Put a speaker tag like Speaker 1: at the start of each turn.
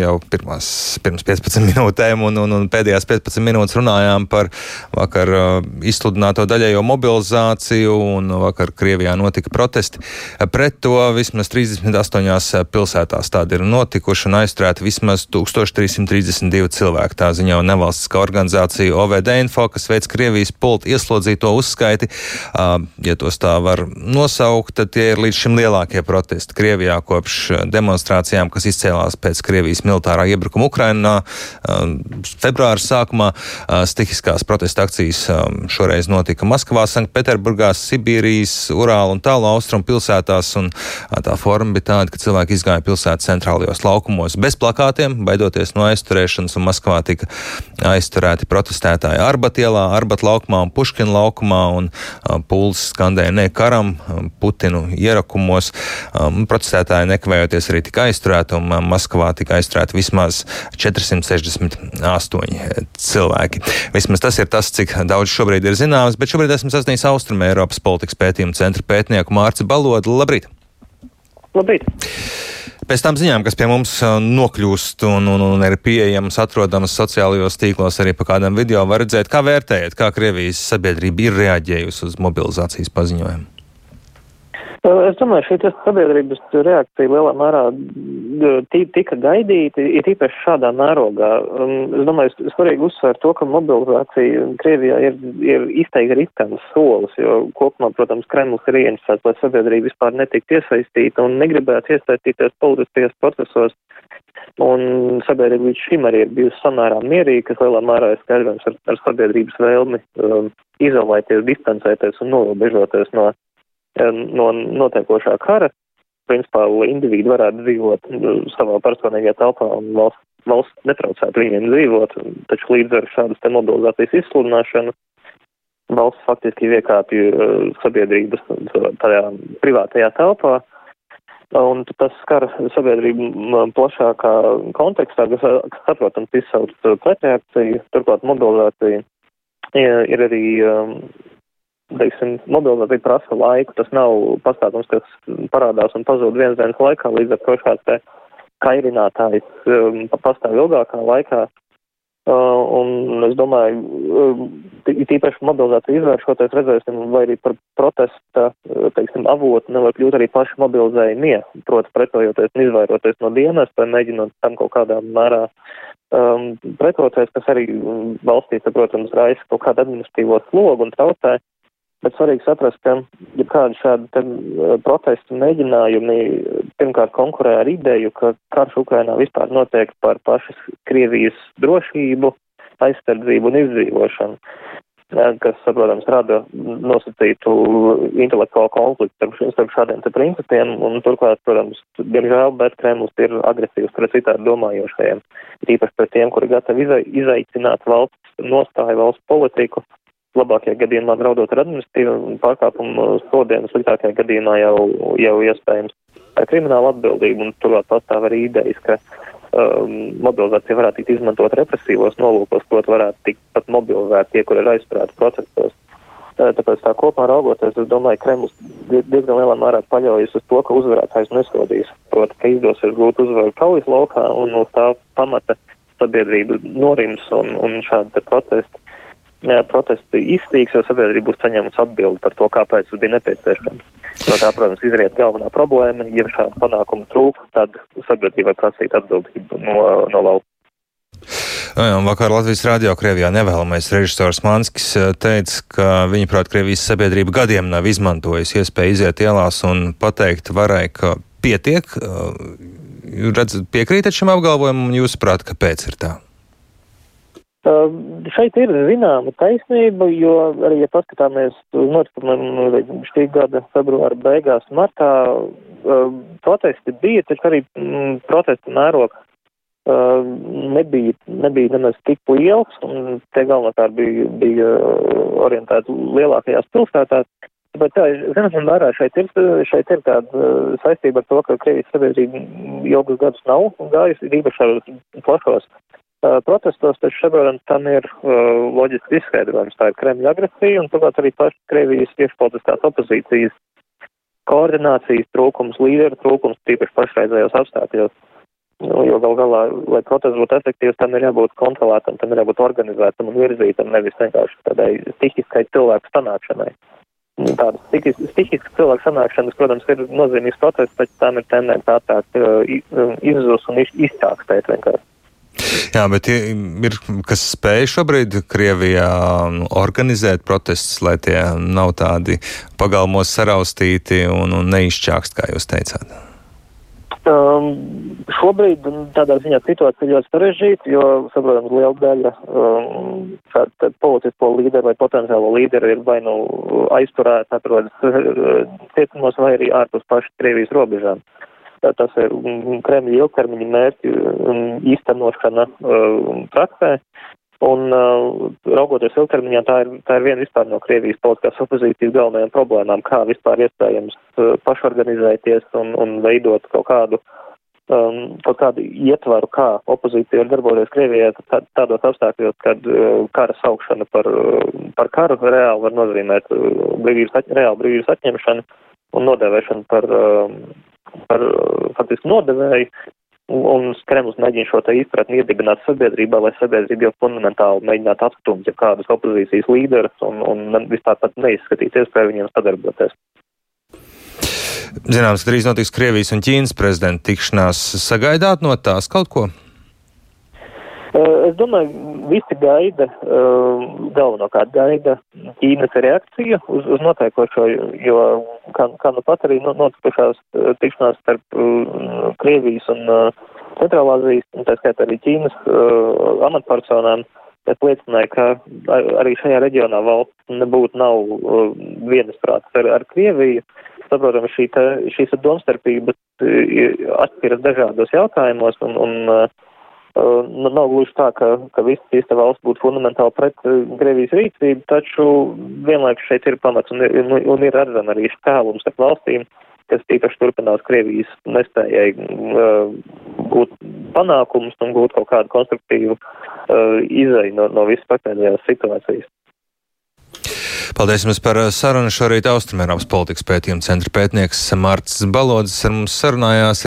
Speaker 1: jau pirmās, pirms 15 minūtēm, un, un, un pēdējās 15 minūtes runājām par vakar izsludināto daļējo mobilizāciju, un vakar Krievijā notika protesti. Pret to vismaz 38 pilsētās tādi ir notikuši un aizturēti vismaz 1332 cilvēki. Tā ziņo nevalstiskā organizācija OVD Info, kas veids Krievijas pultu ieslodzīto uzskaiti. Ja tos tā var nosaukt, tad tie ir līdz šim lielākie protesti Krievijā kopš demonstrācijām, kas izcēlās pēc Krievijas militārā iebrukuma Ukrainā februāra sākumā. Stihiskās protesta akcijas šoreiz notika Maskavā, Sanktpēterburgā, Sibīrijas, Urāla un tālu austrumu pilsētās. Un tā forma bija tāda, ka cilvēki izgāja pilsētas centrālajos laukumos bez plakātiem, baidoties no aizturēšanas, un Maskavā tika aizturēti protestētāji Arbatielā, Arbat laukumā un Puškina laukumā, un pūlis skandēja ne karam, Putinu ierakumos. Protestētāji nekavējoties arī tika aizturēti, un Maskavā tika aizturēti vismaz 468 cilvēki. Vismaz tas ir tas, cik daudz šobrīd ir zināms, bet šobrīd esmu sasniedzis Austrum Eiropas politikas pētījumu centra pētnieku Mārci Balodu. Labrīt!
Speaker 2: Labrīt!
Speaker 1: Pēc tam ziņām, kas pie mums nokļūst un, un, un ir pieejamas, atrodamas sociālajos tīklos, arī pa kādam video, var redzēt, kā vērtējat, kā Krievijas sabiedrība ir reaģējusi uz mobilizācijas paziņojumu.
Speaker 2: Es domāju, šī sabiedrības reakcija lielā mērā tika gaidīta, ir īpaši šādā mērogā. Es domāju, svarīgi uzsvērt to, ka mobilizācija Krievijā ir, ir izteikti riskants solis, jo kopumā, protams, Kremlis ir ieinteresēts, lai sabiedrība vispār netiktu iesaistīta un negribētu iesaistīties politiskajos procesos. Un sabiedrība līdz šim arī ir bijusi samērā mierīga, kas lielā mērā ir skaidrojams ar, ar sabiedrības vēlmi um, izolēties, distancēties un norobežoties no no notiekošā kara. Principā individi varētu dzīvot savā personīgajā telpā un valsts, valsts netraucētu viņiem dzīvot, taču līdz ar šādas te mobilizācijas izsludināšanu valsts faktiski iekāpja sabiedrības tajā privātajā telpā. Un tas skar sabiedrību plašākā kontekstā, kas, saprotams, izsauc pretreakciju, turklāt mobilizācija ir arī teiksim, mobilitāte prasa laiku, tas nav pastāvums, kas parādās un pazūd viens dienas laikā, līdz ar to šāds te kairinātājs um, pastāv ilgākā laikā. Uh, un es domāju, um, tīpaši mobilizācija izvēršoties, redzēsim, vai arī par protesta, uh, teiksim, avotu nevar kļūt arī paši mobilizējumie, proti pretojoties un izvairoties no dienas, vai mēģinot tam kaut kādā mērā um, pretoties, kas arī valstī, protams, raisa kaut kādu administratīvo slogu un traucē. Bet svarīgi saprast, ka ja kādi šādi eh, protestu mēģinājumi pirmkārt konkurē ar ideju, ka karš Ukrainā vispār notiek par pašas Krievijas drošību, aizsardzību un izdzīvošanu, kas, protams, rada nosacītu intelektuālu konfliktu starp šādiem te principiem, un turklāt, protams, diemžēl, bet Kremlis ir agresīvs pret citādi domājošajiem, īpaši pret tiem, kuri gatavi izaicināt valsts nostāju, valsts politiku labākajā gadījumā draudot ar administratīvu pārkāpumu sodiem, sliktākajā gadījumā jau, jau iespējams krimināla atbildība, un turklāt pastāv arī idejas, ka um, mobilizācija varētu tikt izmantot represīvos nolūkos, proti varētu tikt pat mobilizēti tie, kur ir aizturēti procesos. Tāpēc tā kopā raugoties, es domāju, Kremlis diezgan lielā mērā paļaujas uz to, ka uzvarētājs nesodīs. Proti, ka izdosies gūt uzvaru kaujas laukā un no tā pamata sabiedrība norims un, un šādi protesti protesti iztīgs, jo sabiedrība būs saņēmusi atbildi par to, kāpēc tas bija nepieciešams. No tā, protams, izriet galvenā problēma, ja šāda panākuma trūk, tad sabiedrībai prasīt atbildību no, no lauka.
Speaker 1: Vakar Latvijas Rādio Krievijā nevēlamais režisors Manskis teica, ka viņa prāt Krievijas sabiedrība gadiem nav izmantojusi iespēju iziet ielās un pateikt varai, ka pietiek. Redz, piekrītat šim apgalvojumam un jūs prāt, kāpēc ir tā?
Speaker 2: Šeit ir zināma taisnība, jo arī, ja paskatāmies notikumiem šī gada februāra beigās, martā, protesti bija, taču arī mm, protesta mērogs nebija, nebija nemaz tik liels, un tie galvenokārt bija, bija orientēti lielākajās pilsētās. Bet tā, zināmā mērā šeit ir, šeit ir tāda saistība ar to, ka Krievijas sabiedrība ilgus gadus nav gājusi īpaši plašos protestos, taču šobrīd tam ir uh, loģiski izskaidrojums. Tā ir Kremļa agresija un turklāt arī paši Krievijas iekšpolitiskās opozīcijas koordinācijas trūkums, līderu trūkums, tīpaši pašreizējos apstākļos. Nu, jo gal galā, lai protests būtu efektīvs, tam ir jābūt kontrolētam, tam ir jābūt organizētam un virzītam, nevis vienkārši tādai stihiskai cilvēku sanākšanai. Nu, Tāda stihiska cilvēku sanākšanas, protams, ir nozīmīgs process, taču tam ir tendence ātrāk uh, izzus un izķākstēt vienkārši.
Speaker 1: Jā, bet ir kas spēj šobrīd Krievijā organizēt protestus, lai tie nav tādi pagalmos saraustīti un, un neizčākst, kā jūs teicāt.
Speaker 2: Um, šobrīd tādā ziņā situācija ir ļoti sarežģīta, jo, saprotams, liela daļa um, šādu politisko līderu vai potenciālo līderu ir vai nu aizturēta, atrodas cietumos vai arī ārpus pašas Krievijas robežām. Tas ir Kremļa ilgtermiņa mērķu īstenošana uh, praksē. Un uh, raugoties ilgtermiņā, tā ir, tā ir viena vispār no Krievijas politiskās opozīcijas galvenajām problēmām, kā vispār iespējams uh, pašorganizēties un, un veidot kaut kādu, um, kaut kādu ietvaru, kā opozīcija var darboties Krievijā tā, tādos apstākļos, kad uh, kara saukšana par, uh, par karu reāli var nozīmēt uh, brīvības, reāli brīvības atņemšanu un nodevēšanu par, uh, par uh, faktiski nodevēju Un Kremlis mēģina šo izpratni iedibināt sabiedrībā, lai sabiedrība jau fundamentāli mēģinātu atstumt ja kādus opozīcijas līderus un, un vispār pat neizskatīt iespēju viņiem sadarboties.
Speaker 1: Zināms, drīz notiks Krievijas un Ķīnas prezidenta tikšanās. Sagaidāt no tās kaut ko?
Speaker 2: Es domāju, visi gaida, galvenokārt gaida Ķīnas reakciju uz, uz notiekošo, jo, kā, kā nu pat arī notikušās tikšanās starp Krievijas un Centrālāzijas, un tā skaitā arī Ķīnas amatpersonām, es liecināju, ka arī šajā reģionā valsts nebūtu nav vienasprāts ar, ar Krieviju. Saprotams, šī šīs domstarpības atšķiras dažādos jautājumos, un, un Nu, nav gluži tā, ka, ka visas šīs valsts būtu fundamentāli pret uh, Krievijas rīcību, taču vienlaikus šeit ir pamats un, un, un ir redzama arī šķēlums ar valstīm, kas īpaši turpinās Krievijas nespējai uh, gūt panākumus un gūt kaut kādu konstruktīvu uh, izēju no, no visas patērējās situācijas.
Speaker 1: Paldies jums par sarunu. Šorīt Austrumēropas politikas pētījuma centra pētnieks Mārts Balodzes ar mums sarunājās.